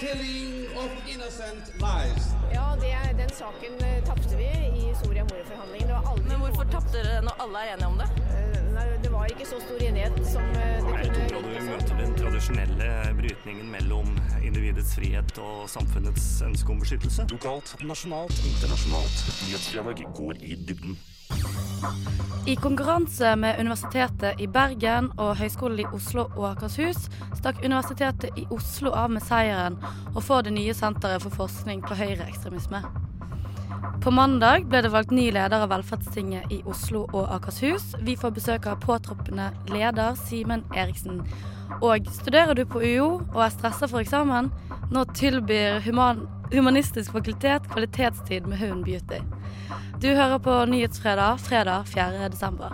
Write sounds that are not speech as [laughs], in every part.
killing of innocent lives. Ja, det, den saken uh, tapte vi i Soria Moria-forhandlingene. Men hvorfor tapte dere når alle er enige om det? Uh, nei, det var ikke så stor enighet som uh, det er et område vi møter den tradisjonelle brytningen mellom individets frihet og samfunnets ønske om beskyttelse. Lokalt, nasjonalt, internasjonalt. Nyhetsdialog går i dybden. I konkurranse med Universitetet i Bergen og Høgskolen i Oslo og Akershus stakk Universitetet i Oslo av med seieren og får det nye senteret for forskning på høyreekstremisme. På mandag ble det valgt ny leder av Velferdstinget i Oslo og Akershus. Vi får besøk av påtroppende leder Simen Eriksen. Og studerer du på UiO og er stressa for eksamen, nå tilbyr human Humanistisk fakultet kvalitetstid med Hund Beauty. Du hører på Nyhetsfredag fredag 4. desember.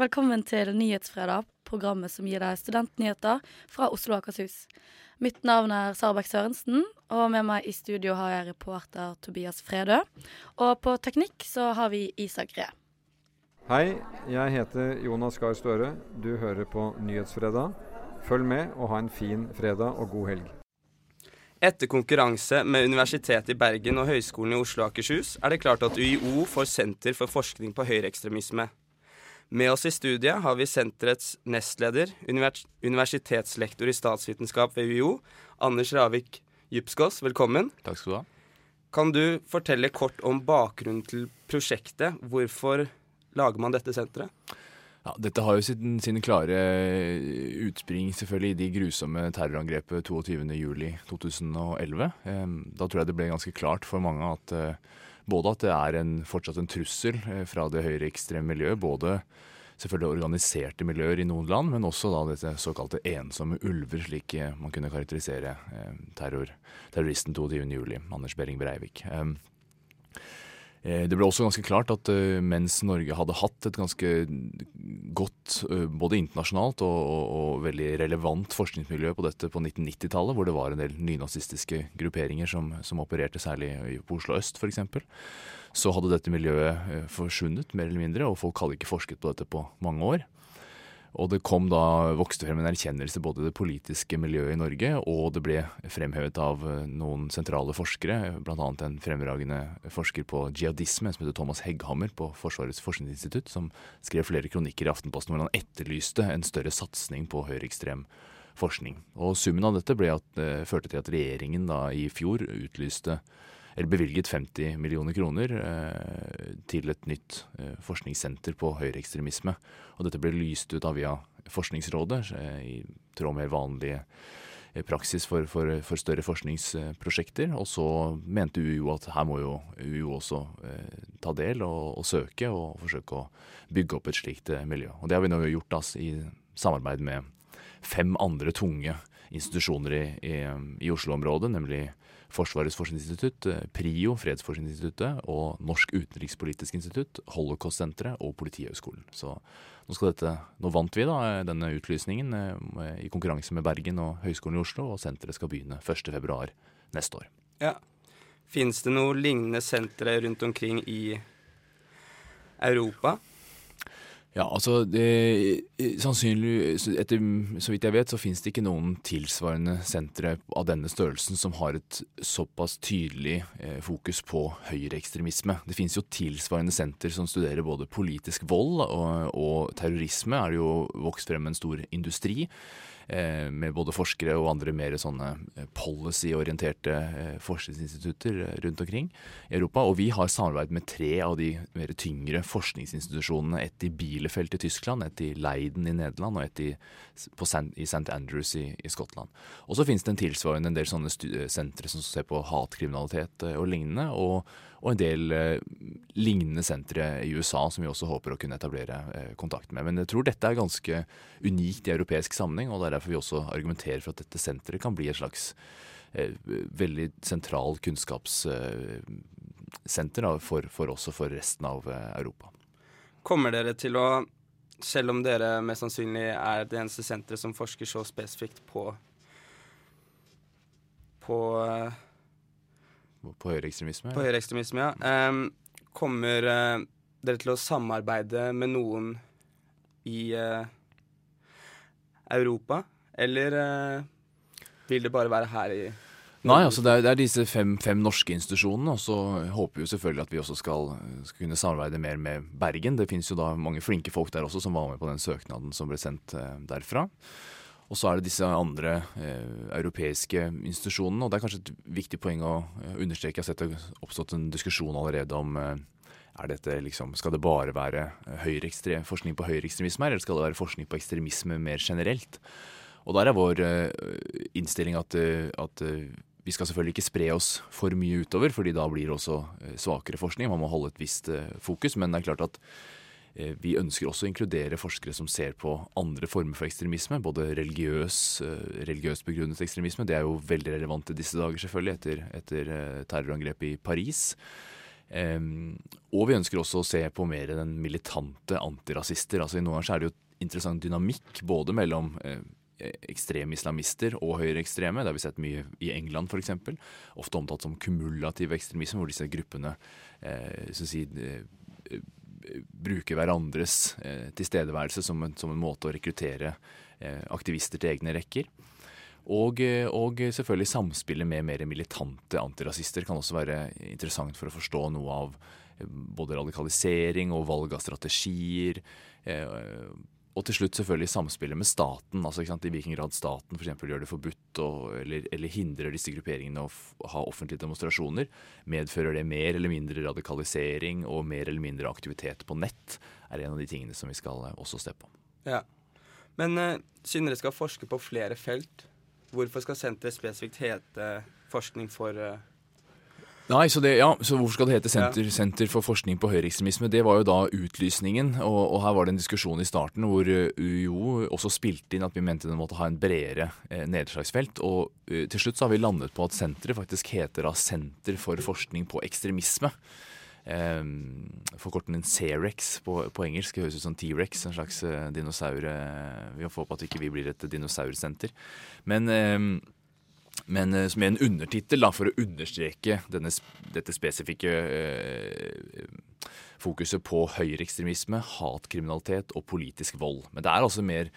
Velkommen til Nyhetsfredag, programmet som gir deg studentnyheter fra Oslo og Akershus. Mitt navn er Sarbekk Sørensen, og med meg i studio har jeg reporter Tobias Fredø. Og på teknikk så har vi Isak Ree. Hei, jeg heter Jonas Gahr Støre. Du hører på Nyhetsfredag. Følg med og ha en fin fredag og god helg. Etter konkurranse med Universitetet i Bergen og Høgskolen i Oslo og Akershus er det klart at UiO får Senter for forskning på høyreekstremisme. Med oss i studiet har vi senterets nestleder, univers universitetslektor i statsvitenskap ved UiO, Anders Ravik Djupskås. Velkommen. Takk skal du ha. Kan du fortelle kort om bakgrunnen til prosjektet? Hvorfor lager man dette senteret? Ja, dette har jo sin, sin, klare utspring selvfølgelig i de grusomme terrorangrepet 22.07.2011. Da tror jeg det ble ganske klart for mange at både at det er en, fortsatt en trussel eh, fra det høyreekstreme miljøet, både selvfølgelig organiserte miljøer i noen land, men også da dette såkalte ensomme ulver, slik eh, man kunne karakterisere eh, terror, terroristen 22.07., Anders Behring Breivik. Eh, det ble også ganske klart at uh, mens Norge hadde hatt et ganske godt, uh, både internasjonalt og, og, og, veldig relevant forskningsmiljø på dette på 1990-tallet, hvor det var en del nynazistiske grupperinger som, som opererte særlig på Oslo øst f.eks., så hadde dette miljøet forsvunnet mer eller mindre, og folk hadde ikke forsket på dette på mange år. Og det kom da, vokste frem en erkjennelse både i det politiske miljøet i Norge, og det ble fremhevet av eh, noen sentrale forskere, bl.a. en fremragende forsker på jihadisme som heter Thomas Hegghammer på Forsvarets forskningsinstitutt, som skrev flere kronikker i Aftenposten hvor han etterlyste en større satsing på høyreekstrem forskning. Og summen av dette ble at, uh, førte til at regjeringen da i fjor utlyste eller bevilget 50 millioner kroner eh, til et nytt eh, forskningssenter på høyreekstremisme. Og dette ble lyst ut av via Forskningsrådet, eh, i tråd med vanlig eh, praksis for, for, for, større forskningsprosjekter. Og så mente UiO at her må jo UiO også ta del og, og, søke, og forsøke å bygge opp et slikt miljø. Og det har vi nå gjort da, i samarbeid med fem andre tunge institusjoner i, i, i Oslo-området, nemlig Forsvarets forskningsinstitutt, eh, PRIO, Fredsforskningsinstituttet, og Norsk utenrikspolitisk institutt, Holocaust-senteret og Politihøgskolen. Så nå dette Nå vant vi da denne utlysningen eh, i konkurranse med Bergen og Høgskolen i Oslo, og senteret skal begynne 1.2 neste år. Ja. Fins det noe lignende sentre rundt omkring i Europa? Ja, altså det, sannsynlig, etter, Så vidt jeg vet, så finnes det ikke noen tilsvarende sentre av denne størrelsen som har et såpass tydelig eh, fokus på høyreekstremisme. Det finnes jo tilsvarende senter som studerer både politisk vold og, og terrorisme. er det jo vokst frem en stor industri. Eh, med både forskere og andre mer sånne eh, policy-orienterte eh, forskningsinstitutter rundt omkring i Europa. Og vi har samarbeid med tre av de mer tyngre forskningsinstitusjonene. Et i Bielefeld i Tyskland, et i Leiden i Nederland og et i St. Andrews i, i Skottland. Og så finnes det en tilsvarende en del sånne sentre som ser på hatkriminalitet og lignende. og og en del eh, lignende sentre i USA som vi også håper å kunne etablere eh, kontakt med. Men jeg tror dette er ganske unikt i europeisk sammenheng, og det er derfor vi også argumenterer for at dette senteret kan bli et slags eh, veldig sentral kunnskapssenter for, for også for resten av Europa. Kommer dere til å selv om dere mest sannsynlig er det eneste senteret som forsker så spesifikt på på på høyreekstremisme? På høyreekstremisme, ja. Um, kommer uh, dere til å samarbeide med noen i uh, Europa, eller uh, vil det bare være her i Nei, altså det er, det er disse fem, fem norske institusjonene, og så håper vi jo selvfølgelig at vi også skal, skal kunne samarbeide mer med Bergen. Det finnes jo da mange flinke folk der også som var med på den søknaden som ble sendt derfra. Og så er det disse andre eh, europeiske institusjonene, og det er kanskje et viktig poeng å eh, understreke. Jeg har sett det oppstått en diskusjon allerede om eh, er dette liksom, skal det bare være høyreekstre- forskning på høyreekstremisme her, eller skal det være forskning på ekstremisme mer generelt? Og der er vår eh, innstilling at, eh, at eh, vi skal selvfølgelig ikke spre oss for mye utover, fordi da blir det også eh, svakere forskning. Man må holde et visst eh, fokus. Men det er klart at eh, vi ønsker også å inkludere forskere som ser på andre former for ekstremisme. Både religiøs, eh, religiøst begrunnet ekstremisme. Det er jo veldig relevant i disse dager, selvfølgelig, etter, etter eh, terrorangrepet i Paris. Og vi ønsker også å se på mer den militante antirasister. Altså I noen ganger er det jo interessant dynamikk både mellom eh, ekstreme islamister og høyreekstreme. Det har vi sett mye i England f.eks. Ofte omtalt som kumulativ ekstremisme, hvor disse gruppene eh, si, eh, hverandres eh, tilstedeværelse som en, som en måte å rekruttere eh, aktivister til egne rekker. Og, eh, og selvfølgelig samspillet med mer militante antirasister kan også være interessant for å forstå noe av både radikalisering og valg av strategier. Og til slutt selvfølgelig samspillet med staten. altså I hvilken grad staten for eksempel gjør det forbudt og, eller, eller hindrer disse grupperingene å ha offentlige demonstrasjoner. Medfører det mer eller mindre radikalisering og mer eller mindre aktivitet på nett? er en av de tingene som vi skal eh, også se på. Ja. Men uh, siden dere skal forske på flere felt, hvorfor skal senteret spesifikt hete forskning for eh, Nei, så, det, ja, så hvorfor skal det hete Senter, Senter for forskning på høyreekstremisme? Det var jo da utlysningen, og, og, her var det en diskusjon i starten hvor uh, UiO også spilte inn at vi mente den måtte ha en bredere eh, nedslagsfelt. Og uh, til slutt så har vi landet på at senteret faktisk heter da Senter for forskning på ekstremisme. Um, Forkortningen Cerex på, på engelsk det høres ut som T-rex, en slags uh, dinosaur. Uh, vi får håpe at ikke vi blir et dinosaursenter. Men um, men som er en undertittel for å understreke denne, dette spesifikke eh, fokuset på høyreekstremisme, hatkriminalitet og politisk vold. Men det er altså mer,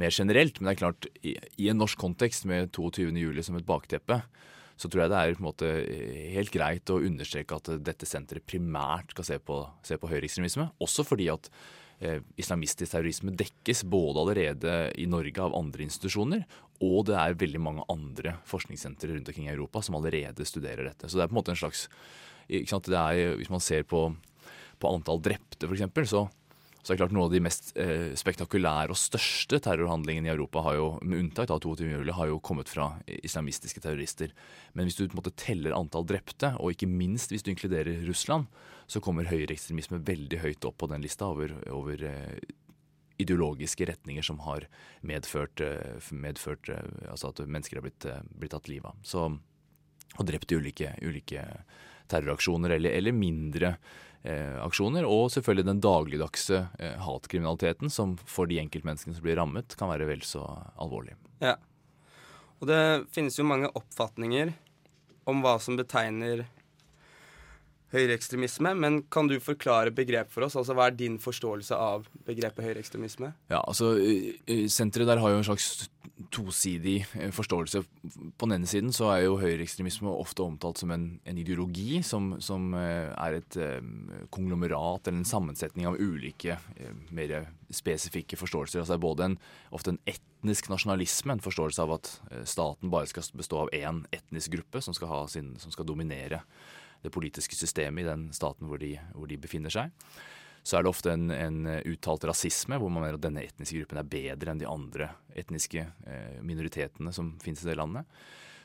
mer generelt. Men det er klart, i, i en norsk kontekst med 22.07 som et bakteppe, så tror jeg det er på en måte helt greit å understreke at dette senteret primært skal se på, se på høyreekstremisme. Også fordi at eh, islamistisk terrorisme dekkes både allerede i Norge av andre institusjoner, og det er veldig mange andre forskningssentre rundt omkring i Europa som allerede studerer dette. Så det er på en måte en slags er, Hvis man ser på, på antall drepte, f.eks., så, så er det klart Noen av de mest eh, spektakulære og største terrorhandlingene i Europa, har jo, med unntak av 22. juli, har jo kommet fra islamistiske terrorister. Men hvis du på en måte teller antall drepte, og ikke minst hvis du inkluderer Russland, så kommer høyreekstremisme veldig høyt opp på den lista over, over eh, ideologiske retninger som har medført, eh, medført altså at mennesker har blitt, blitt tatt livet av. Så, og drept i ulike, ulike terroraksjoner eller, eller mindre eh, aksjoner. Og selvfølgelig den dagligdagse eh, hatkriminaliteten som for de enkeltmenneskene som blir rammet, kan være vel så alvorlig. Ja. Og det finnes jo mange oppfatninger om hva som betegner høyreekstremisme, men kan du forklare begrep for oss? Altså Hva er din forståelse av begrepet høyreekstremisme? Ja, altså Senteret der har jo en slags tosidig forståelse. På den ene siden så er jo høyreekstremisme ofte omtalt som en, en ideologi som, som, er et konglomerat eller en sammensetning av ulike mer spesifikke forståelser. Altså det er både en, ofte en etnisk nasjonalisme, en forståelse av at staten bare skal bestå av én etnisk gruppe som skal, sin, som skal dominere det politiske systemet i den staten hvor de, hvor de befinner seg. Så er det ofte en, en, uttalt rasisme, hvor man mener at denne etniske gruppen er bedre enn de andre etniske eh, minoritetene som finnes i det landet.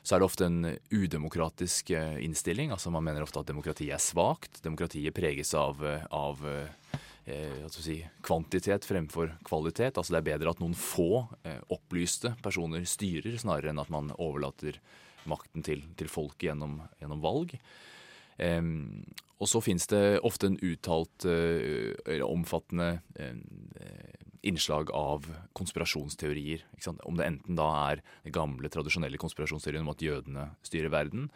Så er det ofte en udemokratisk eh, innstilling. altså Man mener ofte at demokratiet er svakt. Demokratiet preges av, av eh, si, kvantitet fremfor kvalitet. Altså Det er bedre at noen få eh, opplyste personer styrer, snarere enn at man overlater makten til, til folket gjennom, gjennom valg. Um, og så finnes det ofte en uttalt uh, omfattende uh, innslag av konspirasjonsteorier. Om det enten da er den gamle, tradisjonelle konspirasjonsteorien om at jødene styrer verden,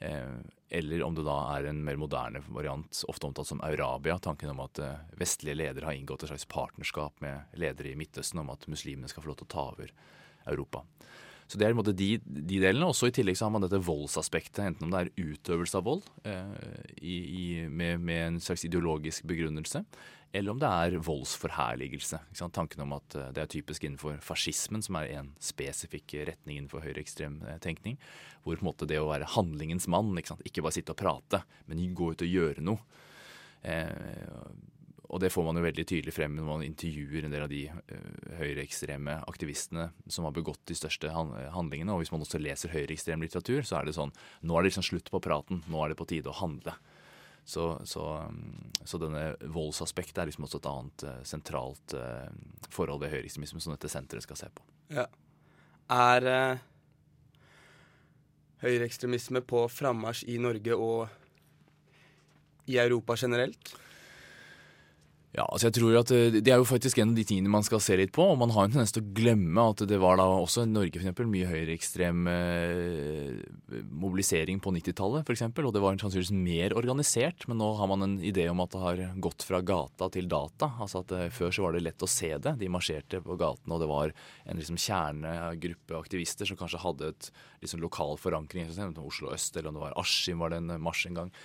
Eh, eller om det da er en mer moderne variant, ofte omtalt som Eurabia. Tanken om at eh, vestlige ledere har inngått et slags partnerskap med ledere i Midtøsten om at muslimene skal få lov til å ta over Europa. Så det er i en måte de, de delene. Og så i tillegg så har man dette voldsaspektet, enten om det er utøvelse av vold eh, i, i, med, med, en slags ideologisk begrunnelse, eller om det er voldsforherligelse. Tanken om at eh, det er typisk innenfor fascismen, som er en spesifikk retning innenfor høyreekstrem eh, tenkning, hvor på en måte det å være handlingens mann, ikke, ikke bare sitte og prate, men gå ut og gjøre noe. Eh, og det får man jo veldig tydelig frem når man intervjuer en del av de uh, høyreekstreme aktivistene som har begått de største handlingene. Og hvis man også leser høyreekstrem litteratur, så er det sånn Nå er det liksom slutt på praten. Nå er det på tide å handle. Så, så, um, så denne voldsaspektet er liksom også et annet uh, sentralt uh, forhold ved høyreekstremisme som dette senteret skal se på. Ja. Er uh, høyreekstremisme på frammarsj i Norge og i Europa generelt? Ja, altså jeg tror at eh, Det er jo faktisk en av de tingene man skal se litt på. og Man har en tendens til å glemme at det var da også i Norge for eksempel, mye høyreekstrem eh, mobilisering på 90-tallet f.eks. Og det var sannsynligvis mer organisert, men nå har man en idé om at det har gått fra gata til data. altså at eh, Før så var det lett å se det. De marsjerte på gatene, og det var en liksom kjernegruppe aktivister som kanskje hadde et liksom lokal forankring. Oslo øst, eller om det var Askim var det en marsj en gang.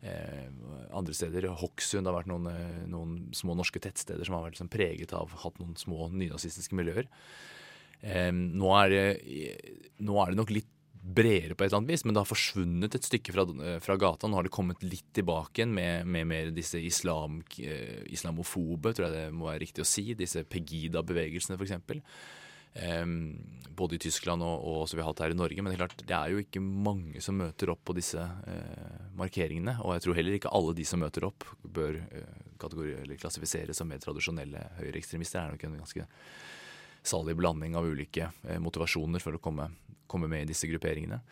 Eh, andre steder. Hokksund har vært noen, eh, noen, små norske tettsteder som har vært liksom preget av hatt noen små nynazistiske miljøer. Eh, nå, er det, nå, er det, nok litt bredere på et eller annet vis, men det har forsvunnet et stykke fra, fra gata. Nå har det kommet litt tilbake igjen med, med mer disse islam, islamofobe, tror jeg det må være riktig å si. Disse Pegida-bevegelsene, f.eks. Både i Tyskland og, og som vi har hatt her i Norge. Men det er klart, det er jo ikke mange som møter opp på disse eh, markeringene. Og jeg tror heller ikke alle de som møter opp, bør uh, klassifiseres som mer tradisjonelle høyreekstremister. Det er nok en ganske salig blanding av ulike eh, motivasjoner for å komme, komme med i disse grupperingene.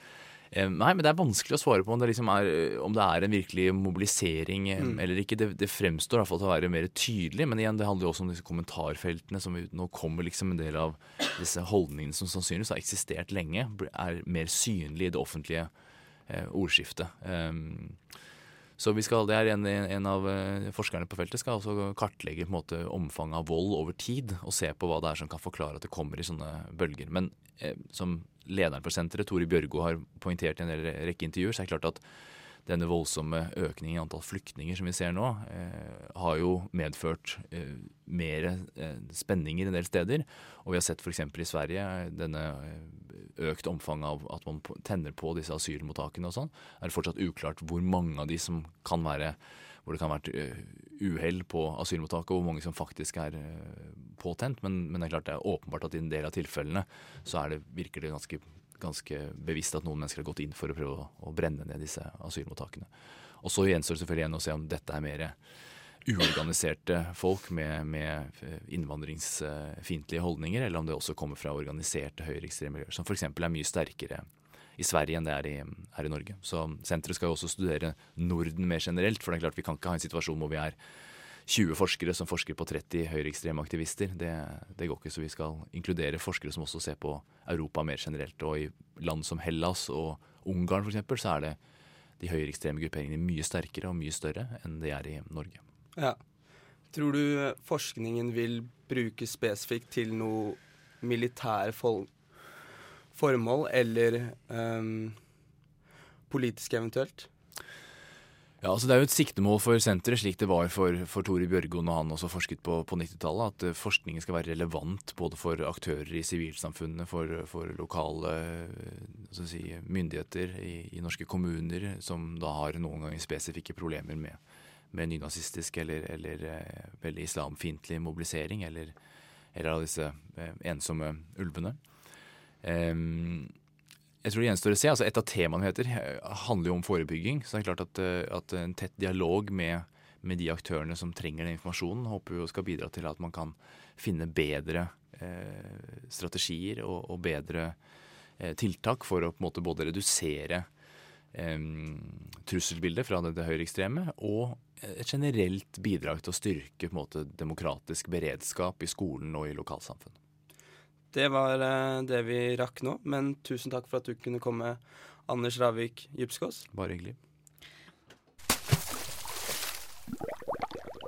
Nei, men det er vanskelig å svare på om det, liksom er, om det er en virkelig mobilisering mm. eller ikke. Det, det fremstår i hvert fall til å være mer tydelig, men igjen, det handler jo også om disse kommentarfeltene som nå kommer liksom en del av disse holdningene som sannsynligvis har eksistert lenge, er mer synlige i det offentlige eh, ordskiftet. Um, så skal, det er en, en, av eh, forskerne på feltet skal også kartlegge på en måte, omfanget av vold over tid, og se på hva det er som kan forklare at det kommer i sånne bølger. Men eh, som lederen for senteret, Tore Bjørgo, har poengtert i en rekke intervjuer, så er det klart at denne voldsomme økningen i antall flyktninger som vi ser nå, eh, har jo medført eh, mer eh, spenninger en del steder. Og vi har sett f.eks. i Sverige denne eh, økt omfanget av at man tenner på disse asylmottakene og sånn. Er det fortsatt uklart hvor mange av de som kan være hvor det kan ha vært eh, uhell på asylmottaket, og hvor mange som faktisk er eh, påtent. Men, men, det er klart det er åpenbart at i en del av tilfellene så det, virker det ganske, ganske, bevisst at noen mennesker har gått inn for å prøve å, å brenne ned disse asylmottakene. Og så gjenstår det selvfølgelig igjen å se om dette er mer uorganiserte folk med, med innvandringsfiendtlige holdninger, eller om det også kommer fra organiserte høyreekstreme miljøer, som f.eks. er mye sterkere i Sverige enn det er i, er i Norge. Så senteret skal jo også studere Norden mer generelt. For det er klart vi kan ikke ha en situasjon hvor vi er 20 forskere som forsker på 30 høyreekstreme aktivister. Det, det, går ikke, så vi skal inkludere forskere som også ser på Europa mer generelt. Og i land som Hellas og Ungarn f.eks. så er det de høyreekstreme grupperingene mye sterkere og mye større enn de er i Norge. Ja. Tror du forskningen vil brukes spesifikt til noe militære formål, eller um, politisk eventuelt? Ja, altså Det er jo et siktemål for senteret, slik det var for, for Tore Bjørgo når han også forsket på, på 90-tallet, at uh, forskningen skal være relevant både for aktører i sivilsamfunnet, for, for, lokale uh, si, myndigheter i, i, norske kommuner, som da har noen ganger spesifikke problemer med, med nynazistisk eller, eller uh, veldig islamfiendtlig mobilisering, eller, eller av disse ensomme ulvene. Um, jeg tror det gjenstår å se. Altså et av temaene heter, handler jo om forebygging. Så det er klart at, eh, at en tett dialog med, med, de aktørene som trenger den informasjonen, håper vi skal bidra til at man kan finne bedre eh, strategier og, og bedre eh, tiltak for å på en måte både redusere eh, trusselbildet fra det, det høyreekstreme og et generelt bidrag til å styrke på en måte, demokratisk beredskap i skolen og i lokalsamfunn. Det var eh, det vi rakk nå, men tusen takk for at du kunne komme, Anders Ravik Djupskås. Bare hyggelig.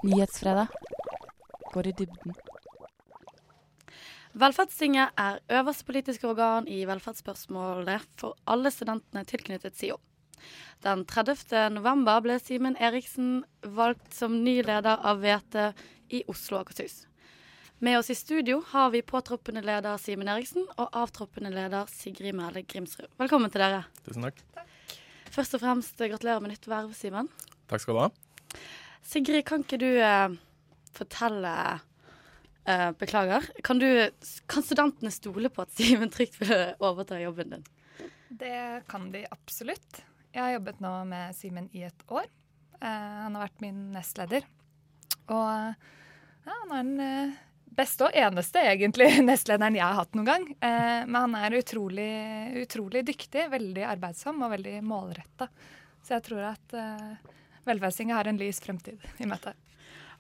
Nyhetsfredag går i dybden. Velferdstinget er øverste politiske organ i velferdsspørsmålene for alle studentene tilknyttet SIO. Den 30. november ble Simen Eriksen valgt som ny leder av VT i Oslo og Akershus. Med oss i studio har vi påtroppende leder Simen Eriksen og avtroppende leder Sigrid Mæhle Grimsrud. Velkommen til dere. Tusen takk. Først og fremst gratulerer med nytt verv, Simen. Takk skal du ha. Sigrid, kan ikke du eh, fortelle eh, Beklager. Kan, du, kan studentene stole på at Simen trygt vil overta jobben din? Det kan de absolutt. Jeg har jobbet nå med Simen i et år. Eh, han har vært min nestleder. Og ja, han er en eh, beste og eneste, egentlig, [laughs] nestlederen jeg har hatt noen gang. Eh, men han er utrolig, utrolig dyktig, veldig arbeidsom og veldig målretta. Så jeg tror at eh, Velferdstinget har en lys fremtid i møtet.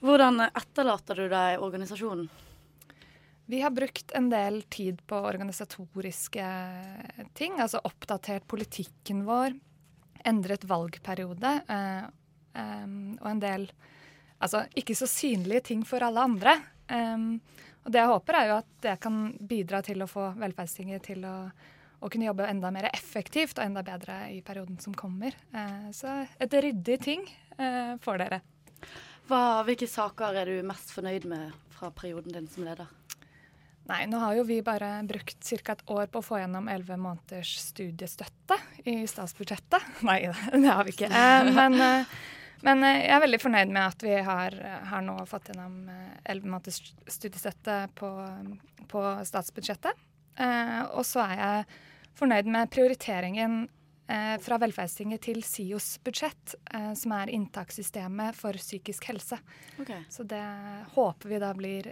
Hvordan etterlater du deg organisasjonen? Vi har brukt en del tid på organisatoriske ting. Altså oppdatert politikken vår, endret valgperiode. Eh, eh, og en del altså ikke så synlige ting for alle andre. Um, og det jeg håper, er jo at det kan bidra til å få Velferdstinget til å, å kunne jobbe enda mer effektivt og enda bedre i perioden som kommer. Uh, så et ryddig ting uh, får dere. Hva, hvilke saker er du mest fornøyd med fra perioden din som leder? Nei, nå har jo vi bare brukt ca. et år på å få gjennom elleve måneders studiestøtte i statsbudsjettet. [laughs] Nei, det har vi ikke. [laughs] Eh, men, eh, men eh, jeg er veldig fornøyd med at vi har, har nå fått gjennom elleve måneders studiestøtte på, på statsbudsjettet. Eh, og så er jeg fornøyd med prioriteringen eh, fra Velferdstinget til SIOs budsjett, eh, som er inntakssystemet for psykisk helse. Okay. Så det håper vi da blir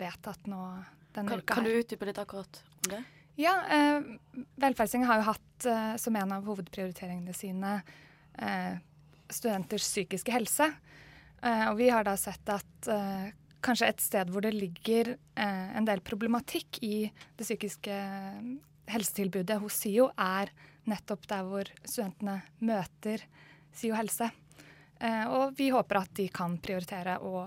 vedtatt nå denne kan, uka. Kan du utdype litt akkurat om det? Ja, eh, Velferdstinget har jo hatt eh, som en av hovedprioriteringene sine eh, studenters psykiske helse. Eh, og vi har da sett at eh, kanskje et sted hvor det ligger eh, en del problematikk i det psykiske helsetilbudet hos SIO, er nettopp der hvor studentene møter SIO helse. og vi håper at de kan prioritere å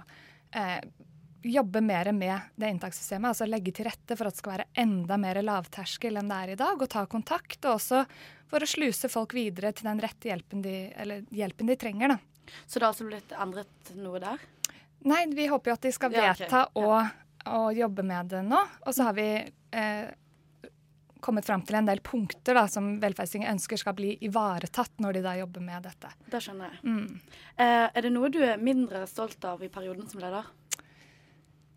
jobbe mer med det inntakssystemet. Altså legge til rette for at det skal være enda mer lavterskel enn det er i dag. Og ta kontakt. Og også for å sluse folk videre til den rette hjelpen de, hjelpen de trenger. Da. Så det har altså blitt endret noe der? Nei, vi håper jo at de skal Ja, okay. Ja. å, å jobbe med det nå. Og så har vi eh, kommet fram til en del punkter da, som Velferdstinget ønsker skal bli ivaretatt når de da jobber med dette. Det skjønner jeg. Mm. Eh, er det noe du er mindre stolt av i perioden som leder?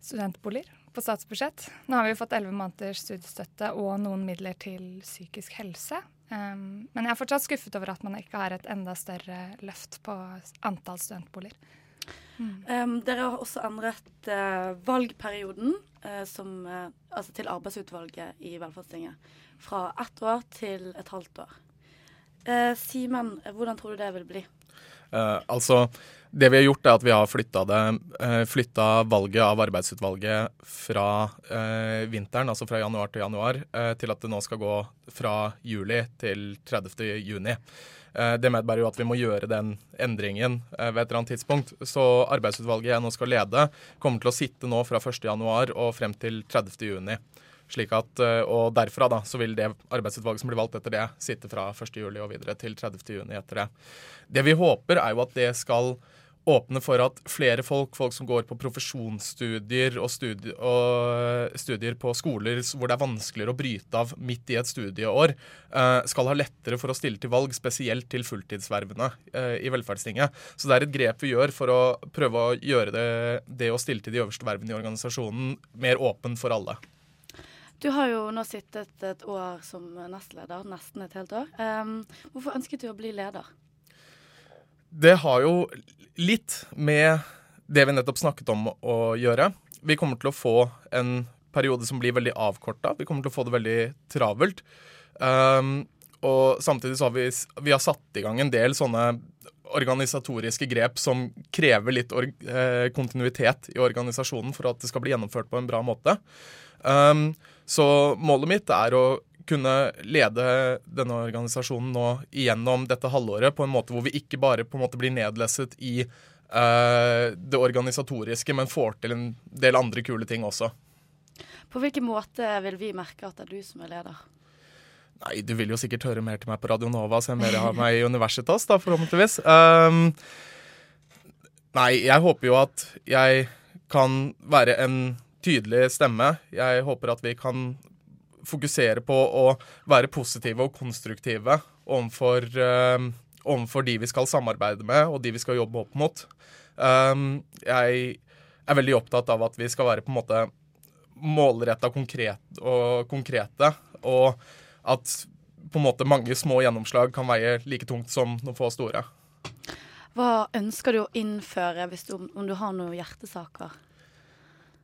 studentboliger på statsbudsjett. Nå har vi fått elleve måneders studiestøtte og noen midler til psykisk helse. Um, men jeg er fortsatt skuffet over at man ikke har et enda større løft på antall studentboliger. Um, dere har også endret uh, valgperioden uh, som, uh, altså til arbeidsutvalget i Velferdstinget. Fra ett år til et halvt år. Eh, Simen, hvordan tror du det vil bli? Eh, altså, det vi har gjort er at vi har flytta eh, valget av arbeidsutvalget fra eh, vinteren, altså fra januar til januar, eh, til at det nå skal gå fra juli til 30. juni. Eh, Det medbærer jo at vi må gjøre den endringen eh, ved et eller annet tidspunkt. Så arbeidsutvalget jeg nå skal lede, kommer til å sitte nå fra 1. januar og frem til 30. juni. Slik at, eh, og derfra da, så vil det arbeidsutvalget som blir valgt etter det, sitte fra 1. juli og videre til 30. juni etter det. Det vi håper, er jo at det skal åpne for at flere folk, folk som går på profesjonsstudier og, studier, og studier på skoler hvor det er vanskeligere å bryte av midt i et studieår, eh, skal ha lettere for å stille til valg, spesielt til fulltidsvervene eh, i Velferdstinget. Så det er et grep vi gjør for å prøve å gjøre det, det å stille til de øverste vervene i organisasjonen mer åpen for alle. Du har jo nå sittet et år som nestleder, nesten et helt år. Um, hvorfor ønsket du å bli leder? Det har jo litt med det vi nettopp snakket om å gjøre. Vi kommer til å få en periode som blir veldig avkorta. Vi kommer til å få det veldig travelt. Um, og samtidig så har vi, vi har satt i gang en del sånne organisatoriske grep som krever litt eh, kontinuitet i organisasjonen for at det skal bli gjennomført på en bra måte. Um, så målet mitt er å kunne lede denne organisasjonen nå igjennom dette halvåret på en måte hvor vi ikke bare på en måte blir nedlesset i uh, det organisatoriske, men får til en del andre kule ting også. På hvilken måte vil vi merke at det er du som er leder? Nei, du vil jo sikkert høre mer til meg på Radio Nova, se mer av meg i Universitas, da, forhåpentligvis. Um, nei, jeg håper jo at jeg kan være en tydelig stemme. Jeg håper at vi kan fokusere på å være positive og konstruktive overfor, um, overfor de vi skal samarbeide med, og de vi skal jobbe opp mot. Um, jeg er veldig opptatt av at vi skal være på en måte målretta konkret og konkrete, og at på en måte mange små gjennomslag kan veie like tungt som noen få store. Hva ønsker du å innføre du, om du har noen hjertesaker?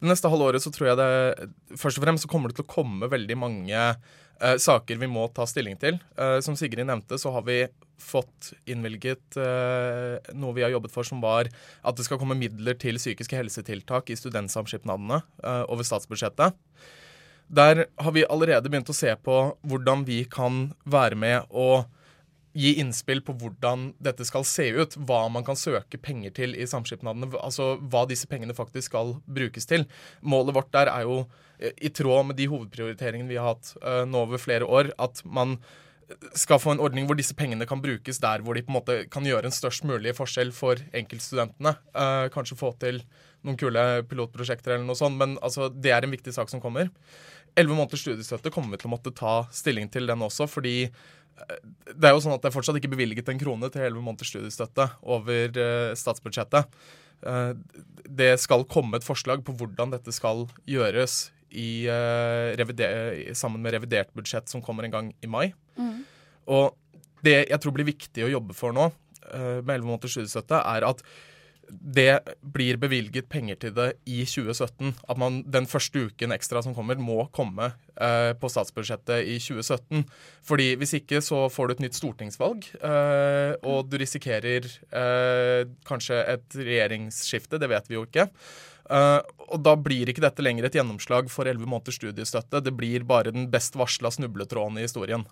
Det neste halvåret så tror jeg det først og fremst så kommer det til å komme veldig mange uh, saker vi må ta stilling til. Uh, som Sigrid nevnte, så har vi fått innvilget uh, noe vi har jobbet for, som var at det skal komme midler til psykiske helsetiltak i studentsamskipnadene over statsbudsjettet. Der har vi allerede begynt å se på hvordan vi kan være med og gi innspill på hvordan dette skal se ut, hva man kan søke penger til i samskipnadene, altså hva disse pengene faktisk skal brukes til. Målet vårt der er jo eh, i tråd med de hovedprioriteringene vi har hatt uh, nå over flere år, at man skal få en ordning hvor disse pengene kan brukes der hvor de på en måte kan gjøre en størst mulig forskjell for enkeltstudentene. Uh, kanskje få til noen kule pilotprosjekter eller noe sånt, men altså, det er en viktig sak som kommer. Elleve måneders studiestøtte kommer vi til å måtte ta stilling til den også, fordi det er jo sånn at det er fortsatt ikke bevilget en krone til elleve måneders studiestøtte over uh, statsbudsjettet. Uh, det skal komme et forslag på hvordan dette skal gjøres i, revider, sammen med revidert budsjett som kommer en gang i mai. Mm. Og det jeg tror blir viktig å jobbe for nå med elleve måneders studiestøtte, er at det blir bevilget penger til det i 2017. At man den første uken ekstra som kommer, må komme eh, på statsbudsjettet i 2017. Fordi hvis ikke så får du et nytt stortingsvalg, eh, og du risikerer eh, kanskje et regjeringsskifte. Det vet vi jo ikke. Uh, og da blir ikke dette lenger et gjennomslag for elleve måneders studiestøtte. Det blir bare den best varsla snubletråden i historien.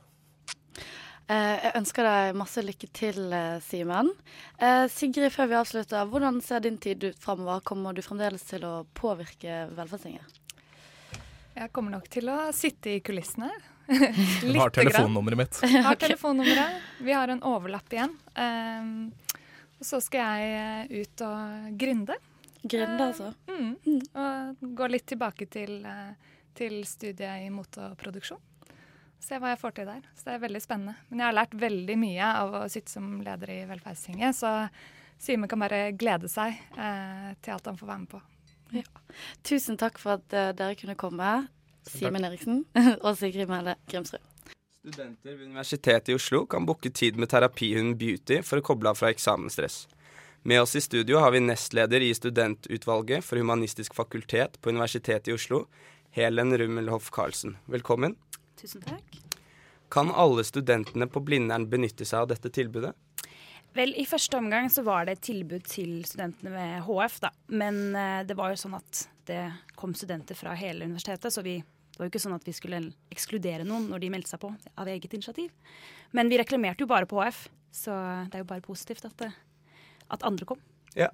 Eh, jeg ønsker deg masse lykke til, eh, Simen. Eh, Sigrid, før vi avslutter, hvordan ser din tid ut framover? Kommer du fremdeles til å påvirke Velferdstinget? Jeg kommer nok til å sitte i kulissene. [laughs] Du har telefonnummeret mitt. Jeg har [laughs] telefonnummeret. Vi har en overlapp igjen. Um, og så skal jeg ut og grinde. Grinde, altså? Uh, mm, mm. Og gå litt tilbake til, til studiet i moteproduksjon se hva jeg får til der. Så det er veldig spennende. Men jeg har lært veldig mye av å sitte som leder i Velferdstinget, så Simen kan bare glede seg eh, til alt han får være med på. Ja. Tusen takk for at uh, dere kunne komme, Simen Eriksen [laughs] og Sigrid Melle Grimsrud. Studenter ved Universitetet i Oslo kan booke tid med terapihunden Beauty for å koble av fra eksamensstress. Med oss i studio har vi nestleder i studentutvalget for Humanistisk fakultet på Universitetet i Oslo, Helen Rummelhoff Karlsen. Velkommen. Tusen takk. Kan alle studentene på Blindern benytte seg av dette tilbudet? Vel, I første omgang så var det et tilbud til studentene ved HF, da. Men uh, det var jo sånn at det kom studenter fra hele universitetet, så vi, det var jo ikke sånn at vi skulle ekskludere noen når de meldte seg på av eget initiativ. Men vi reklamerte jo bare på HF, så det er jo bare positivt at, det, at andre kom. Ja.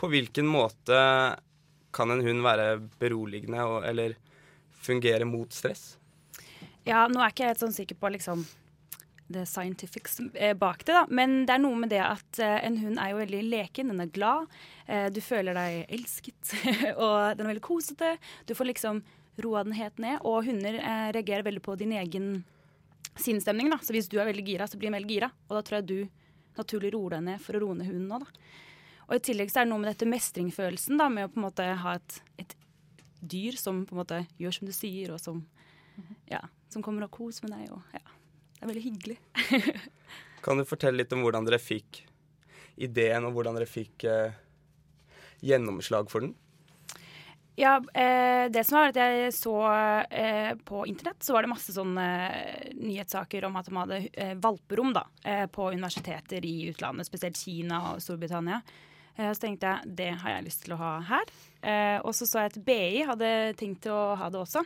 På hvilken måte kan en hund være beroligende og, eller fungere mot stress? Ja, nå er ikke jeg helt sånn sikker på liksom det scientifics eh, bak det, da. Men det er noe med det at uh, en hund er jo veldig leken, den er glad. Uh, du føler deg elsket, [laughs] og den er veldig kosete. Du får liksom roa den helt ned. Og hunder reagerer veldig på din egen sinnsstemning, da. Så hvis du er veldig gira, så blir den veldig gira. Og da tror jeg du naturlig roer deg ned for å roe ned hunden òg, da. Og i tillegg så er det noe med dette mestringsfølelsen, med å på en måte ha et, et dyr som på en måte gjør som du sier, og som ja, som kommer og koser med deg. Og, ja, det er veldig hyggelig. [laughs] kan du fortelle litt om hvordan dere fikk ideen, og hvordan dere fikk eh, gjennomslag for den? Ja, eh, det som var at jeg så eh, på internett, så var det masse sånne eh, nyhetssaker om at de hadde eh, valperom da, eh, på universiteter i utlandet, spesielt Kina og Storbritannia. så tenkte jeg det har jeg lyst til å ha her. og så så jeg at BI hadde tenkt å ha det også.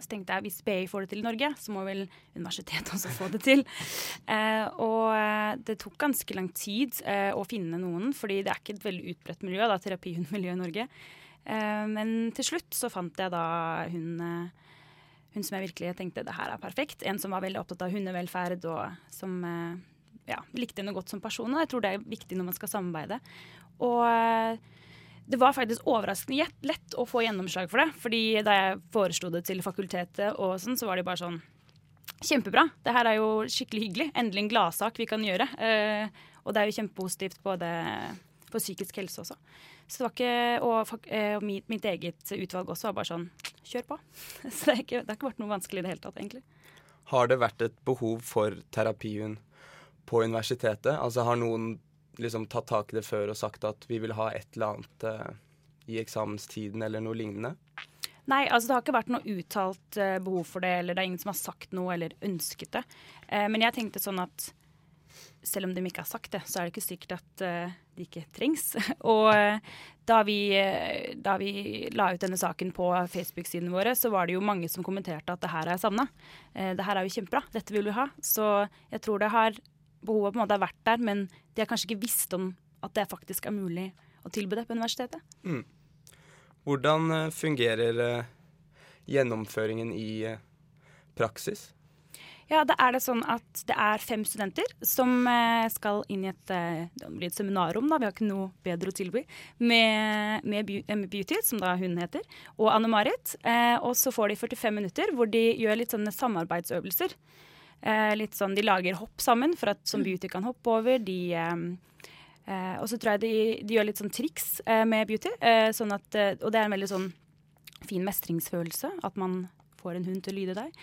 Så tenkte jeg hvis BI får det til i Norge, så må vel universitetet [laughs] også få det til. Eh, og eh, det tok ganske lang tid eh, å finne noen, fordi det er ikke et veldig utbredt miljø, da, terapihundmiljø i Norge. Eh, men til slutt så fant jeg da hun, eh, hun som jeg virkelig tenkte det her er perfekt. En som var veldig opptatt av hundevelferd og som eh, ja, likte henne godt som person. Og jeg tror det er viktig når man skal samarbeide. Og det var faktisk overraskende lett å få gjennomslag for det. fordi da jeg foreslo det til fakultetet, og sånn, så var de bare sånn Kjempebra. Det her er jo skikkelig hyggelig. Endelig en gladsak vi kan gjøre. Eh, og det er jo kjempepositivt både for psykisk helse også. Så det var ikke, Og, eh, og mitt, mitt, eget utvalg også var bare sånn Kjør på. [laughs] Så det, ikke, har ikke vært noe vanskelig i det hele tatt, egentlig. Har det vært et behov for terapien på universitetet? Altså har noen liksom tatt tak i det før og sagt at vi vil ha et eller annet eh, i eksamenstiden eller noe lignende? Nei, altså det har ikke vært noe uttalt eh, behov for det, eller det er ingen som har sagt noe eller ønsket det. Eh, men jeg tenkte sånn at selv om de ikke har sagt det, så er det ikke sikkert at uh, de ikke trengs. [laughs] og uh, da, vi, uh, da vi, la ut denne saken på Facebook-sidene våre, så var det jo mange som kommenterte at det her er savna. det her er jo kjempebra, dette vil vi ha. Så jeg tror det har behovet på en måte har vært der, men de har kanskje ikke visst om at det faktisk er mulig å tilby det på universitetet. Mm. Hvordan eh, fungerer eh, gjennomføringen i eh, praksis? Ja, da er det sånn at det er fem studenter som skal inn i et, et seminarrom, da, vi har ikke noe bedre å tilby, med, med, Beauty, som da hun heter, og Anne-Marit. Eh, og så får de 45 minutter hvor de gjør litt sånne samarbeidsøvelser. Eh, litt sånn, De lager hopp sammen for at som beauty kan hoppe over. De, eh, eh og så tror jeg de, de, gjør litt sånn triks eh, med beauty. Eh, sånn at, og det er en veldig sånn fin mestringsfølelse. At man får en hund til å lyde deg.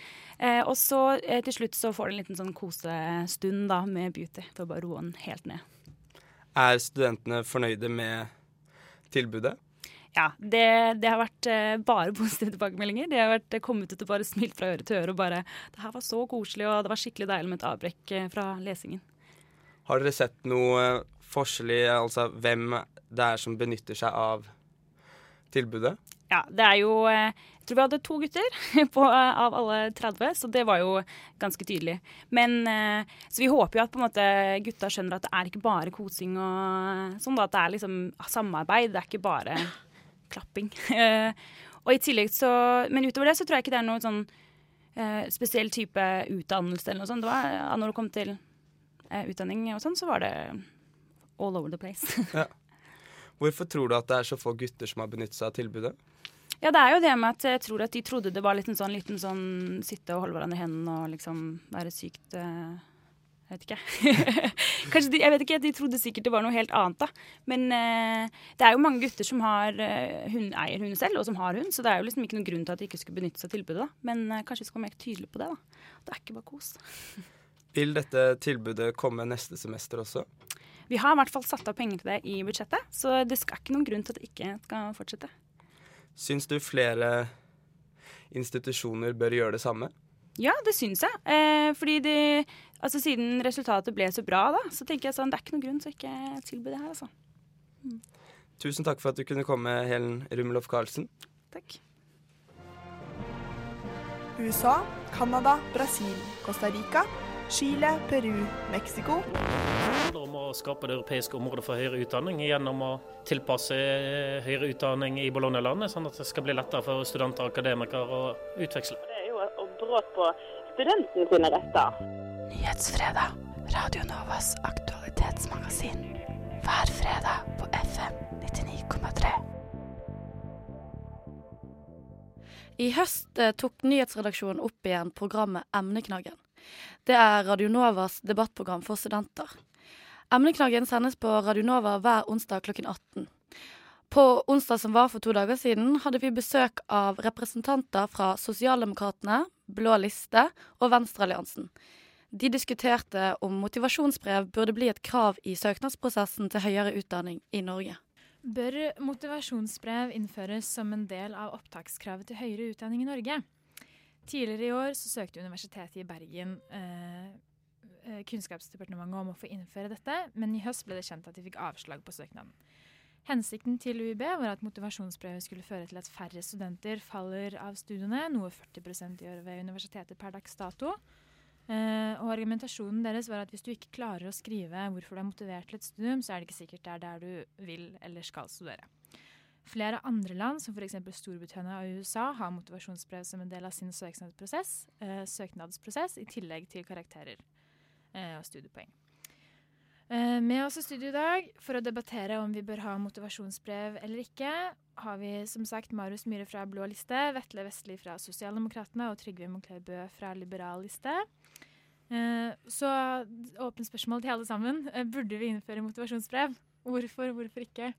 og så til slutt så får du en liten sånn kosestund da med beauty for å bare roe den helt ned. Er studentene fornøyde med tilbudet? Ja, det, det, har vært uh, bare [laughs] positive tilbakemeldinger. De har vært uh, kommet ut og bare smilt fra øre til øre og bare 'Det her var så koselig, og det var skikkelig deilig med et avbrekk uh, fra lesingen'. Har dere sett noe forskjell i altså, hvem det er som benytter seg av tilbudet? Ja, det er jo Jeg tror vi hadde to gutter [laughs] på, av alle 30, så det var jo ganske tydelig. Men Så vi håper jo at måte gutta skjønner at det er ikke bare kosing og sånn, at det er liksom samarbeid. Det er ikke bare klapping. [laughs] Eh, og i tillegg så, Men utover det så tror jeg ikke det er noen sånn uh, spesiell type utdannelse eller noe sånt. Det var, når det kom til uh, utdanning og sånn, så var det all over the place. [laughs] ja. Hvorfor tror du at det er så få gutter som har benyttet seg av tilbudet? Ja, det er jo det med at jeg tror at de trodde det var litt en sånn liten sånn sitte og holde hverandre i hendene og liksom være sykt jeg vet ikke. [laughs] Kanskje de, jeg vet ikke, de trodde sikkert det var noe helt annet, da. Men uh, det er jo mange gutter som har, uh, hund, eier hund selv, og som har hund, så det er jo liksom ikke noen grunn til at de ikke skulle benytte seg av tilbudet. da. Men uh, kanskje vi skal være mer tydelige på det. da. Det er ikke bare kos. [laughs] Vil dette tilbudet komme neste semester også? Vi har i hvert fall satt av penger til det i budsjettet, så det skal ikke noen grunn til at det ikke skal fortsette. Syns du flere institusjoner bør gjøre det samme? Ja, det syns jeg. Eh, fordi de, altså, siden resultatet ble så bra, da, så tenker jeg sånn, det er ikke noen grunn til å ikke tilby det her, altså. Mm. Tusen takk for at du kunne komme, Helen Rumlof Karlsen. Takk. USA, Canada, Brasil, Costa Rica, Chile, Peru, Mexico. Det handler om å skape det europeiske området for høyere utdanning gjennom å tilpasse høyere utdanning i Bologna-landet, sånn at det skal bli lettere for studenter og akademikere å utveksle brudd på studentene sine retter. Nyhetsfredag. Radio Novas aktualitetsmagasin. Hver fredag på FM 99,3. I høst eh, tok nyhetsredaksjonen opp igjen programmet Emneknaggen. Det er Radio Novas debattprogram for studenter. Emneknaggen sendes på Radio Nova hver onsdag klokken 18. På onsdag som var for to dager siden, hadde vi besøk av representanter fra Sosialdemokratene, Blå liste og Venstrealliansen. De diskuterte om motivasjonsbrev burde bli et krav i søknadsprosessen til høyere utdanning i Norge. Bør motivasjonsbrev innføres som en del av opptakskravet til høyere utdanning i Norge? Tidligere i år søkte Universitetet i Bergen eh, eh, Kunnskapsdepartementet om å få innføre dette, men i høst ble det kjent at de fikk avslag på søknaden. Hensikten til UiB var at motivasjonsbrevet skulle føre til at færre studenter faller av studiene, noe 40% gjør ved universitetet per dags dato. Eh, og argumentasjonen deres var at hvis du ikke klarer å skrive hvorfor du er motivert til et studium, så er det ikke sikkert det er der du vil eller skal studere. Flere andre land, som f.eks. Storbritannia og USA, har motivasjonsbrev som en del av sin søknadsprosess, eh, søknadsprosess i tillegg til karakterer eh, og studiepoeng. Eh, med oss i studio i dag for å debattere om vi bør ha motivasjonsbrev eller ikke, har vi som sagt Marius Myhre fra Blå liste, Vetle Vestli fra Sosialdemokratene og Trygve Moncler Bø fra Liberal liste. Eh, så åpent spørsmål til alle sammen. Eh, burde vi innføre motivasjonsbrev? Hvorfor, hvorfor ikke?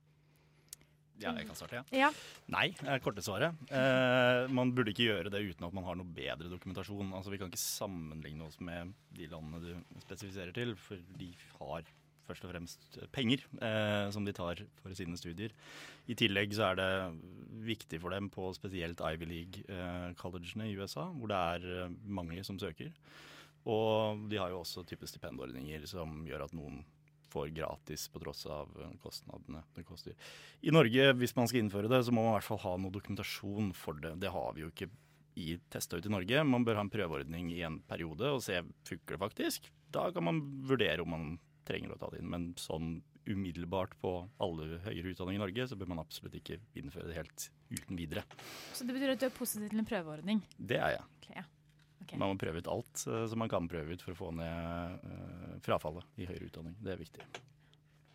Ja, jeg kan starte, ja. ja. Nei, er korte svaret. Eh, man burde ikke gjøre det uten at man har noe bedre dokumentasjon. Altså, Vi kan ikke sammenligne oss med de landene du spesifiserer til, for de har først og fremst penger eh, som de tar for sine studier. I tillegg så er det viktig for dem på spesielt Ivy League-collegene eh, i USA, hvor det er eh, mange som søker. Og de har jo også type stipendordninger som gjør at noen får gratis på tross av eh, kostnadene det koster. I Norge, hvis man skal innføre det, så må man i hvert fall ha noe dokumentasjon for det. Det har vi jo ikke i ut i Norge. Man bør ha en prøveordning i en periode og se funker det faktisk. Da kan man vurdere om man trenger å ta det inn. Men sånn umiddelbart på alle høyere utdanning i Norge, så bør man absolutt ikke innføre det helt uten videre. Så det betyr at du er positiv til en prøveordning? Det er jeg. Okay, ja. Okay. Man må prøve ut alt uh, som man kan prøve ut for å få ned uh, frafallet i høyere utdanning. Det er viktig.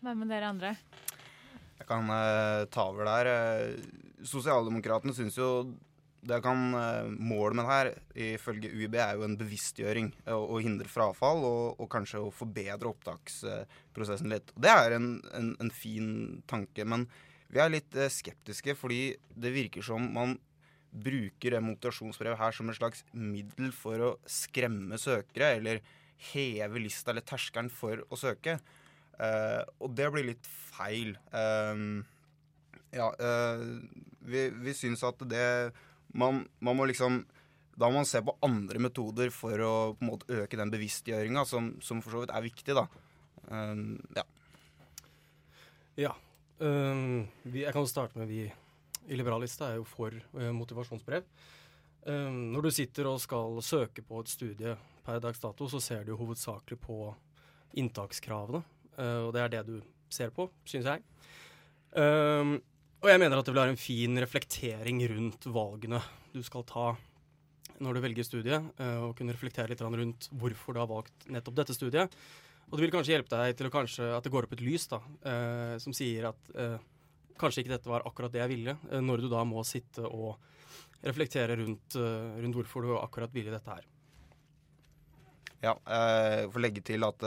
Hva med dere andre? Jeg kan uh, ta over der. Sosialdemokratene syns jo det kan Målet med det her, ifølge UiB, er jo en bevisstgjøring. Å hindre frafall og, og, kanskje å forbedre opptaksprosessen litt. Det er en, en, en fin tanke, men vi er litt skeptiske fordi det virker som man bruker det motivasjonsbrevet her som et slags middel for å skremme søkere, eller heve lista eller terskelen for å søke. Uh, og det blir litt feil. Uh, ja, uh, vi, vi syns at det man, man, må liksom Da må man se på andre metoder for å på en måte øke den bevisstgjøringa, som, som, for så vidt er viktig, da. ja. Ja. Um, vi, jeg kan starte med vi i Liberalista er jo for uh, motivasjonsbrev. Um, når du sitter og skal søke på et studie per dags dato, så ser du jo hovedsakelig på inntakskravene. Uh, og det er det du ser på, syns jeg. Um, og jeg mener at det vil være en fin reflektering rundt valgene du skal ta når du velger studie, uh, og kunne reflektere litt rundt hvorfor du har valgt nettopp dette studiet. Og det vil kanskje hjelpe deg til kanskje, at det går opp et lys da, uh, som sier at kanskje ikke dette var akkurat det jeg ville, eh, når du da må sitte og reflektere rundt, eh, rundt hvorfor du akkurat ville dette her. Ja, jeg får legge til at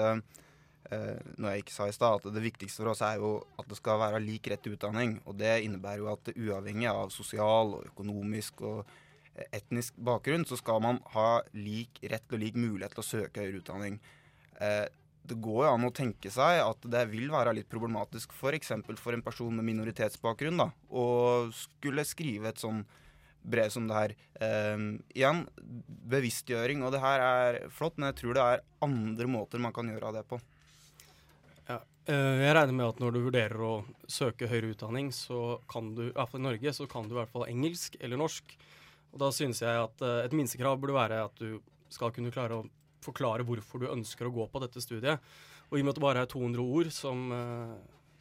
eh, noe jeg ikke sa i stad, at det viktigste for oss er jo at det skal være lik rett til utdanning. Og det innebærer jo at uavhengig av sosial og økonomisk og etnisk bakgrunn, så skal man ha lik rett og lik mulighet til å søke høyere utdanning det går jo an å tenke seg at det vil være litt problematisk f.eks. For, for en person med minoritetsbakgrunn da, å skulle skrive et sånn brev som det her. Eh, igjen, bevisstgjøring, og det her er flott, men jeg tror det er andre måter man kan gjøre det på. Eh, jeg regner med at når du vurderer å søke høyere utdanning, så kan du, i hvert fall i Norge, så kan du i hvert fall engelsk eller norsk. Og da synes jeg at eh, et minstekrav burde være at du skal kunne klare å forklare hvorfor du ønsker å gå på dette studiet. Og i og med at det bare er 200 ord som, eh,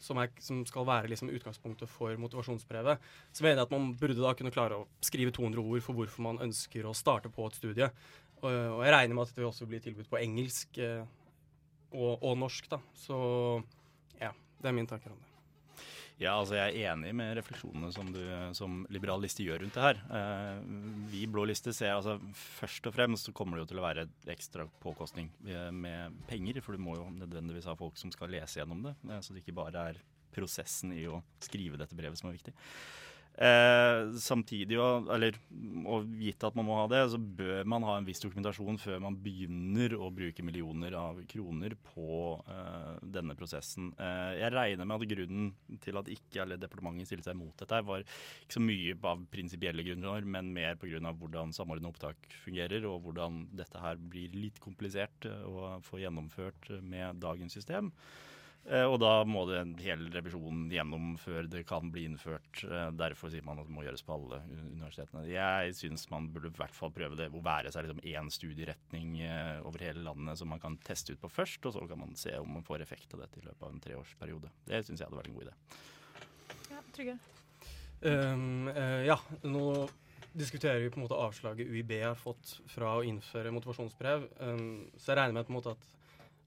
som, er, som skal være liksom utgangspunktet for motivasjonsbrevet, så mener jeg at man burde da kunne klare å skrive 200 ord for hvorfor man ønsker å starte på et studie. Og, jeg regner med at det vil også bli tilbudt på engelsk og, og, norsk, da. Så ja, det er min tanker om det. Ja, altså Jeg er enig med refleksjonene som, du, som Liberal liste gjør rundt det her. Eh, vi Blå liste ser altså først og fremst så kommer det jo til å være ekstra påkostning med penger. For du må jo nødvendigvis ha folk som skal lese gjennom det. Eh, så det ikke bare er prosessen i å skrive dette brevet som er viktig. Eh, samtidig, og, eller, og gitt at man må ha det, så bør man ha en viss dokumentasjon før man begynner å bruke millioner av kroner på eh, denne prosessen. Eh, jeg regner med at grunnen til at ikke alle departementet stilte seg mot dette, var ikke så mye av prinsipielle grunner, men mer pga. hvordan samordna opptak fungerer, og hvordan dette her blir litt komplisert å få gjennomført med dagens system. Eh, og da må det en hel revisjon gjennom før det kan bli innført. Eh, derfor sier man at det må gjøres på alle universitetene. Jeg syns man burde i hvert fall prøve det å være seg liksom én studieretning eh, over hele landet som man kan teste ut på først, og så kan man se om man får effekt av dette i løpet av en treårsperiode. Det syns jeg hadde vært en god idé. Ja, Trygge. Um, uh, ja, nå diskuterer vi på en måte avslaget UiB har fått fra å innføre motivasjonsbrev. Um, så jeg regner med på en måte at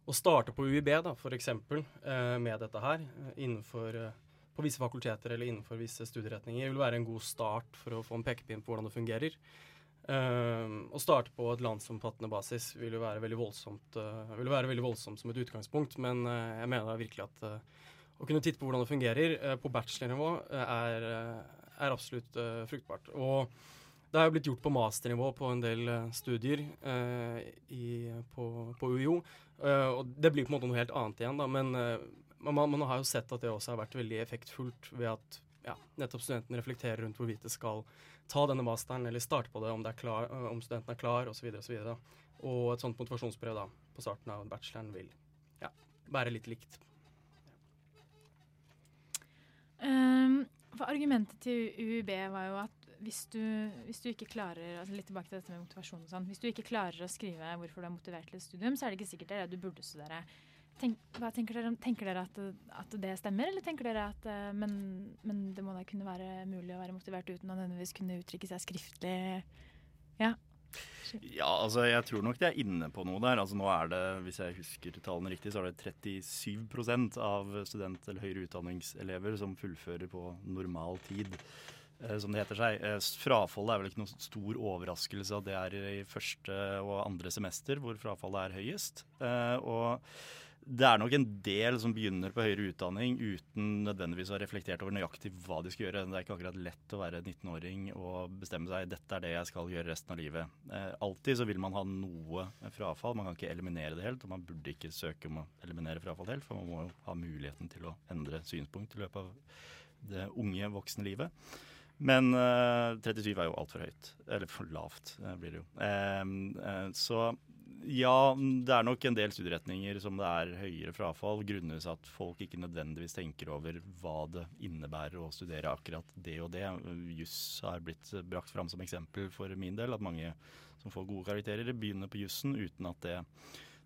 å starte på UiB, da, f.eks. Eh, med dette her, eh, innenfor eh, på visse fakulteter eller innenfor visse studieretninger, vil være en god start for å få en pekepinn på hvordan det fungerer. Uh, å starte på et landsomfattende basis vil jo være veldig voldsomt, uh, vil være veldig voldsomt som et utgangspunkt, men uh, jeg mener virkelig at å kunne titte på hvordan det fungerer på bachelornivå er, er absolutt fruktbart. Og det er jo blitt gjort på masternivå på en del studier i, på, på UiO, Eh, og det blir på en måte noe helt annet igjen, da. Men eh, man, man, har jo sett at det også har vært veldig effektfullt ved at ja, nettopp studentene reflekterer rundt hvorvidt de skal ta denne masteren eller starte på det, om, det er klar, uh, om studenten er klar osv. Og, så og et sånt motivasjonsbrev da, på starten av bacheloren vil ja, være litt likt. Um, for argumentet til UiB var jo at hvis du, hvis du, ikke klarer altså litt tilbake til dette med motivasjon og sånn, hvis du ikke klarer å skrive hvorfor du er motivert til et studium, så er det ikke sikkert det er det du burde studere. Tenk, hva tenker dere, tenker dere at, at, det stemmer, eller tenker dere at eh, men, men, det må da kunne være mulig å være motivert uten å nødvendigvis kunne uttrykke seg skriftlig? Ja. Ja, altså jeg tror nok de er inne på noe der. Altså nå er det, hvis jeg husker tallene riktig, så er det 37% av student- eller høyere utdanningselever som fullfører på normal tid. Eh, som det heter seg. Eh, frafallet er vel ikke noen stor overraskelse at det er i første og andre semester hvor frafallet er høyest. Eh, og det er nok en del som begynner på høyere utdanning uten nødvendigvis å ha reflektert over nøyaktig hva de skal gjøre. Det er ikke akkurat lett å være 19-åring og bestemme seg dette er det jeg skal gjøre resten av livet. Eh, alltid så vil man ha noe frafall. Man kan ikke eliminere det helt, og man burde ikke søke om å eliminere frafall helt, for man må jo ha muligheten til å endre synspunkt i løpet av det unge, voksne livet. Men uh, eh, 37 er jo altfor høyt. Eller for lavt, uh, blir det jo. Uh, så ja, det er nok en del studieretninger som det er høyere frafall, grunnet at folk ikke nødvendigvis tenker over hva det innebærer å studere akkurat det og det. Juss har blitt brakt fram som eksempel for min del, at mange som får gode karakterer, begynner på jussen uten at det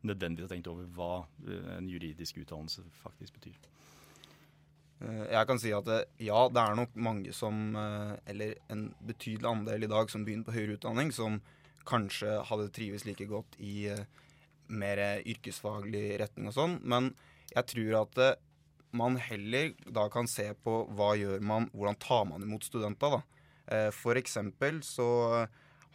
nødvendigvis har tenkt over hva en juridisk utdannelse faktisk betyr. Eh, jeg kan si at eh, ja, det er nok mange som, eh, eller en betydelig andel i dag, som begynner på høyere utdanning, som kanskje hadde trives like godt i mer yrkesfaglig retning og sånn. Men jeg tror at man heller da kan se på hva gjør man, hvordan tar man imot studenter, da. For eksempel så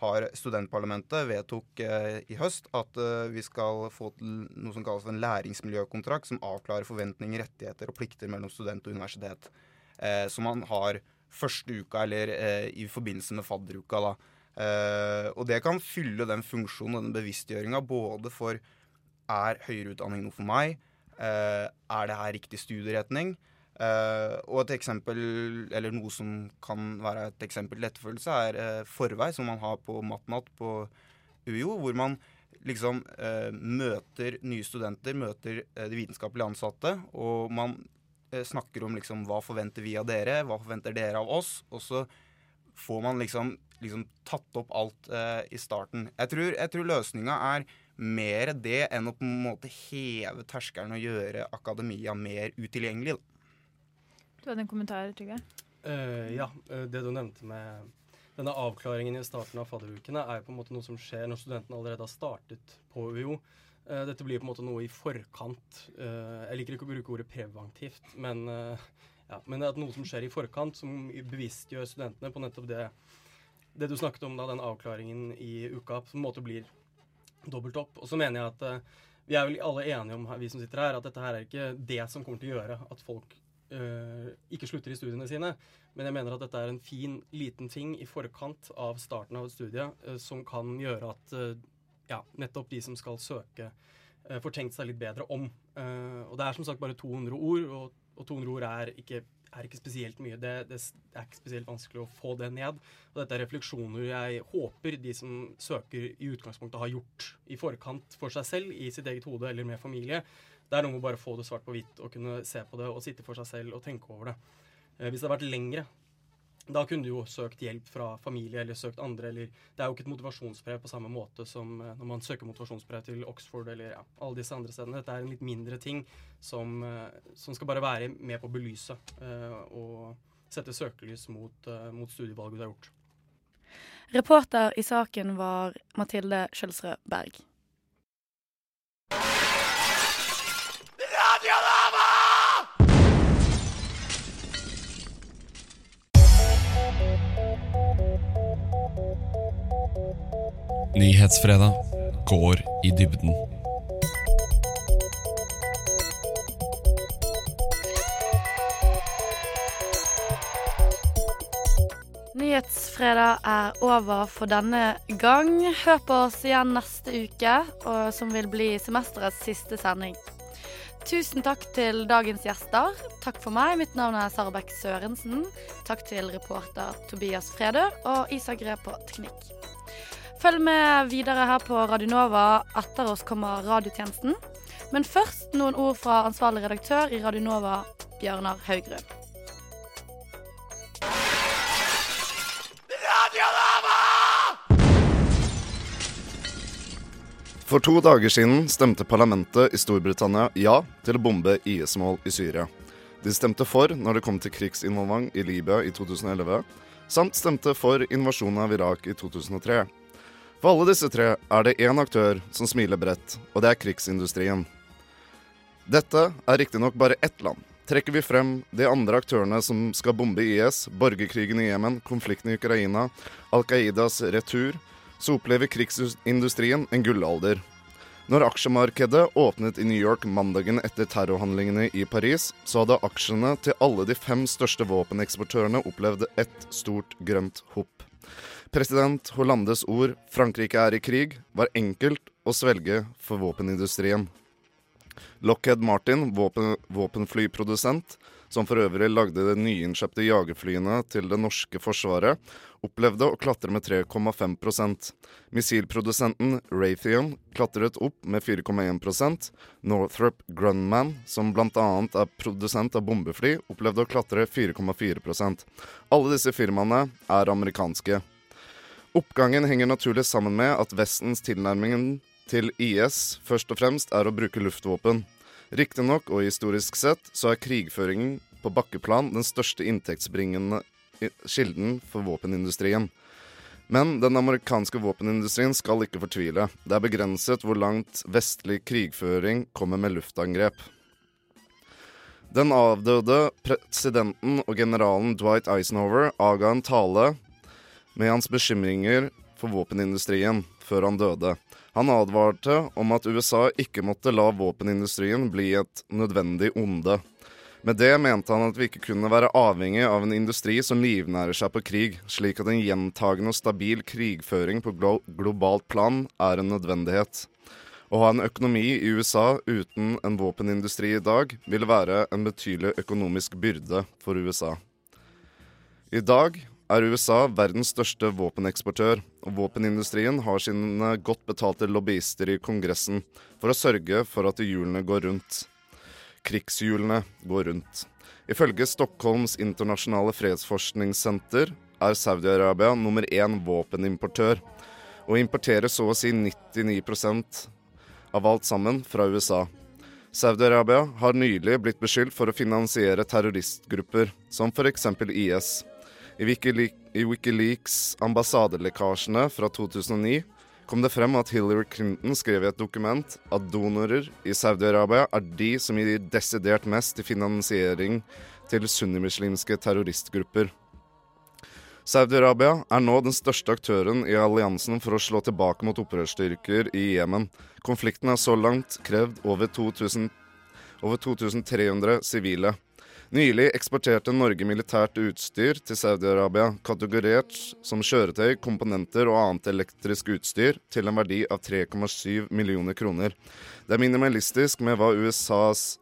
har studentparlamentet vedtok eh, i høst at eh, vi skal få til noe som kalles en læringsmiljøkontrakt, som avklarer forventninger, rettigheter og plikter mellom student og universitet. Eh, som man har første uka eller eh, i forbindelse med fadderuka. da. Eh, og det kan fylle den funksjonen og den bevisstgjøringa både for er høyere utdanning noe for meg? Eh, er det her riktig studieretning? Uh, og et eksempel, eller noe som kan være et eksempel til etterfølgelse, er uh, forvei, som man har på MatNat på UiO, hvor man liksom uh, møter nye studenter, møter de vitenskapelige ansatte, og man snakker om liksom hva forventer vi av dere, hva forventer dere av oss, og så får man liksom, liksom tatt opp alt i starten. Jeg tror, jeg tror løsninga er mer det enn å på en måte heve terskelen og gjøre akademia mer utilgjengelig. Da. Du hadde en kommentar, Trygve? Uh, ja. Uh, det du nevnte med denne avklaringen i starten av fadderukene, er på en måte noe som skjer når studentene allerede har startet på UiO. Uh, dette blir på en måte noe i forkant. jeg liker ikke å bruke ordet preventivt, men, ja, men det er noe som skjer i forkant, som bevisstgjør studentene på nettopp det, det du snakket om da, den avklaringen i uka, som på en måte blir dobbelt opp. Og så mener jeg at vi er vel alle enige om, vi som sitter her, at dette her er ikke det som kommer til å gjøre at folk uh, ikke slutter i studiene sine. Men jeg mener at dette er en fin, liten ting i forkant av starten av et studie øh, som kan gjøre at øh, ja, nettopp de som skal søke, får tenkt seg litt bedre om. og det er som sagt bare 200 ord, og, og 200 ord er ikke, er ikke spesielt mye. Det, det, er ikke spesielt vanskelig å få det ned. Og dette er refleksjoner jeg håper de som søker, i utgangspunktet har gjort i forkant for seg selv, i sitt eget hode eller med familie. Det er noe med bare å få det svart på hvitt og kunne se på det og sitte for seg selv og tenke over det. Eh, hvis det hadde vært lengre, da kunne du jo søkt hjelp fra familie eller søkt andre. eller Det er jo ikke et motivasjonsbrev på samme måte som eh, når man søker motivasjonsbrev til Oxford eller ja, alle disse andre stedene. Dette er en litt mindre ting som, eh, som skal bare være med på å belyse og sette søkelys mot, mot studievalget du har gjort. Reporter i saken var Mathilde Kjølsrød Berg. Nyhetsfredag går i dybden. Nyhetsfredag er over for denne gang. Hør på oss igjen neste uke, som vil bli semesterets siste sending. Tusen takk til dagens gjester. Takk for meg. Mitt navn er Sara Bech Sørensen. Takk til reporter Tobias Fredø og Isak Gre på teknikk. Følg med videre her på Radionova. Etter oss kommer radiotjenesten. Men først noen ord fra ansvarlig redaktør i Radionova, Bjørnar Haugrud. For to dager siden stemte parlamentet i Storbritannia ja til å bombe IS-mål i Syria. De stemte for når det kom til krigsinvolvement i Libya i 2011, samt stemte for invasjonen av Irak i 2003. For alle disse tre er det én aktør som smiler bredt, og det er krigsindustrien. Dette er riktignok bare ett land. Trekker vi frem de andre aktørene som skal bombe IS, borgerkrigen i Jemen, konflikten i Ukraina, Al Qaidas retur, så opplever krigsindustrien en gullalder. Når aksjemarkedet åpnet i New York mandagen etter terrorhandlingene i Paris, så hadde aksjene til alle de fem største våpeneksportørene opplevd et stort grønt hopp. President Hollandes ord 'Frankrike er i krig' var enkelt å svelge for våpenindustrien. Lockheed Martin, våpen, våpenflyprodusent, som for øvrig lagde de nyinnkjøpte jagerflyene til det norske forsvaret, opplevde å klatre med 3,5% Missilprodusenten Raytheon klatret opp med 4,1% Northrop Grunman, som bl.a. er produsent av bombefly, opplevde å klatre 4,4% Alle disse firmaene er amerikanske. Oppgangen henger naturlig sammen med at Vestens tilnærming til IS først og fremst er å bruke luftvåpen. Riktignok og historisk sett så er krigføringen på bakkeplan den største inntektsbringende kilden for våpenindustrien. Men den amerikanske våpenindustrien skal ikke fortvile. Det er begrenset hvor langt vestlig krigføring kommer med luftangrep. Den avdøde presidenten og generalen Dwight Eisenhower avga en tale med hans bekymringer for våpenindustrien før han døde. Han advarte om at USA ikke måtte la våpenindustrien bli et nødvendig onde. Med det mente han at vi ikke kunne være avhengig av en industri som livnærer seg på krig, slik at en gjentagende og stabil krigføring på glo globalt plan er en nødvendighet. Å ha en økonomi i USA uten en våpenindustri i dag vil være en betydelig økonomisk byrde for USA. I dag er USA verdens største våpeneksportør, og våpenindustrien har sine godt betalte lobbyister i Kongressen for å sørge for at hjulene går rundt. Krigshjulene går rundt. Ifølge Stockholms internasjonale fredsforskningssenter er Saudi-Arabia nummer én våpenimportør, og importerer så å si 99% av alt sammen fra USA. Saudi-Arabia har nylig blitt beskyldt for å finansiere terroristgrupper, som f.eks. IS. I, Wikileaks, i Wikileaks ambassadelekkasjene fra 2009 kom det frem at Hillary Clinton skrev i et dokument at donorer i Saudi-Arabia er de som gir desidert mest til finansiering til sunnimuslimske terroristgrupper. Saudi-Arabia er nå den største aktøren i alliansen for å slå tilbake mot opprørsstyrker i Jemen. Konflikten har så langt krevd over 2000 over 2300 sivile. Nylig eksporterte Norge militært utstyr til Saudi-Arabia, kategorert som kjøretøy, komponenter og annet elektrisk utstyr, til en verdi av 3,7 millioner kroner. Det er minimalistisk med hva USAs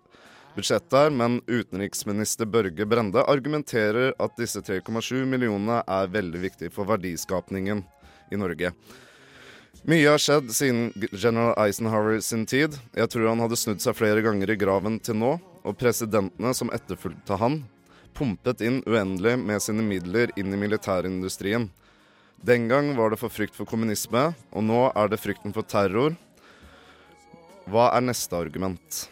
budsjett er, men utenriksminister Børge Brende argumenterer at disse 3,7 millionene er veldig viktige for verdiskapningen i Norge. Mye har skjedd siden general Eisenhower sin tid. Jeg tror han hadde snudd seg flere ganger i graven til nå, og presidentene som etterfulgte han, pumpet inn uendelig med sine midler inn i militærindustrien. Den gang var det for frykt for kommunisme, og nå er det frykten for terror. Hva er neste argument?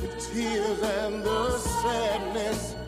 the tears and the sadness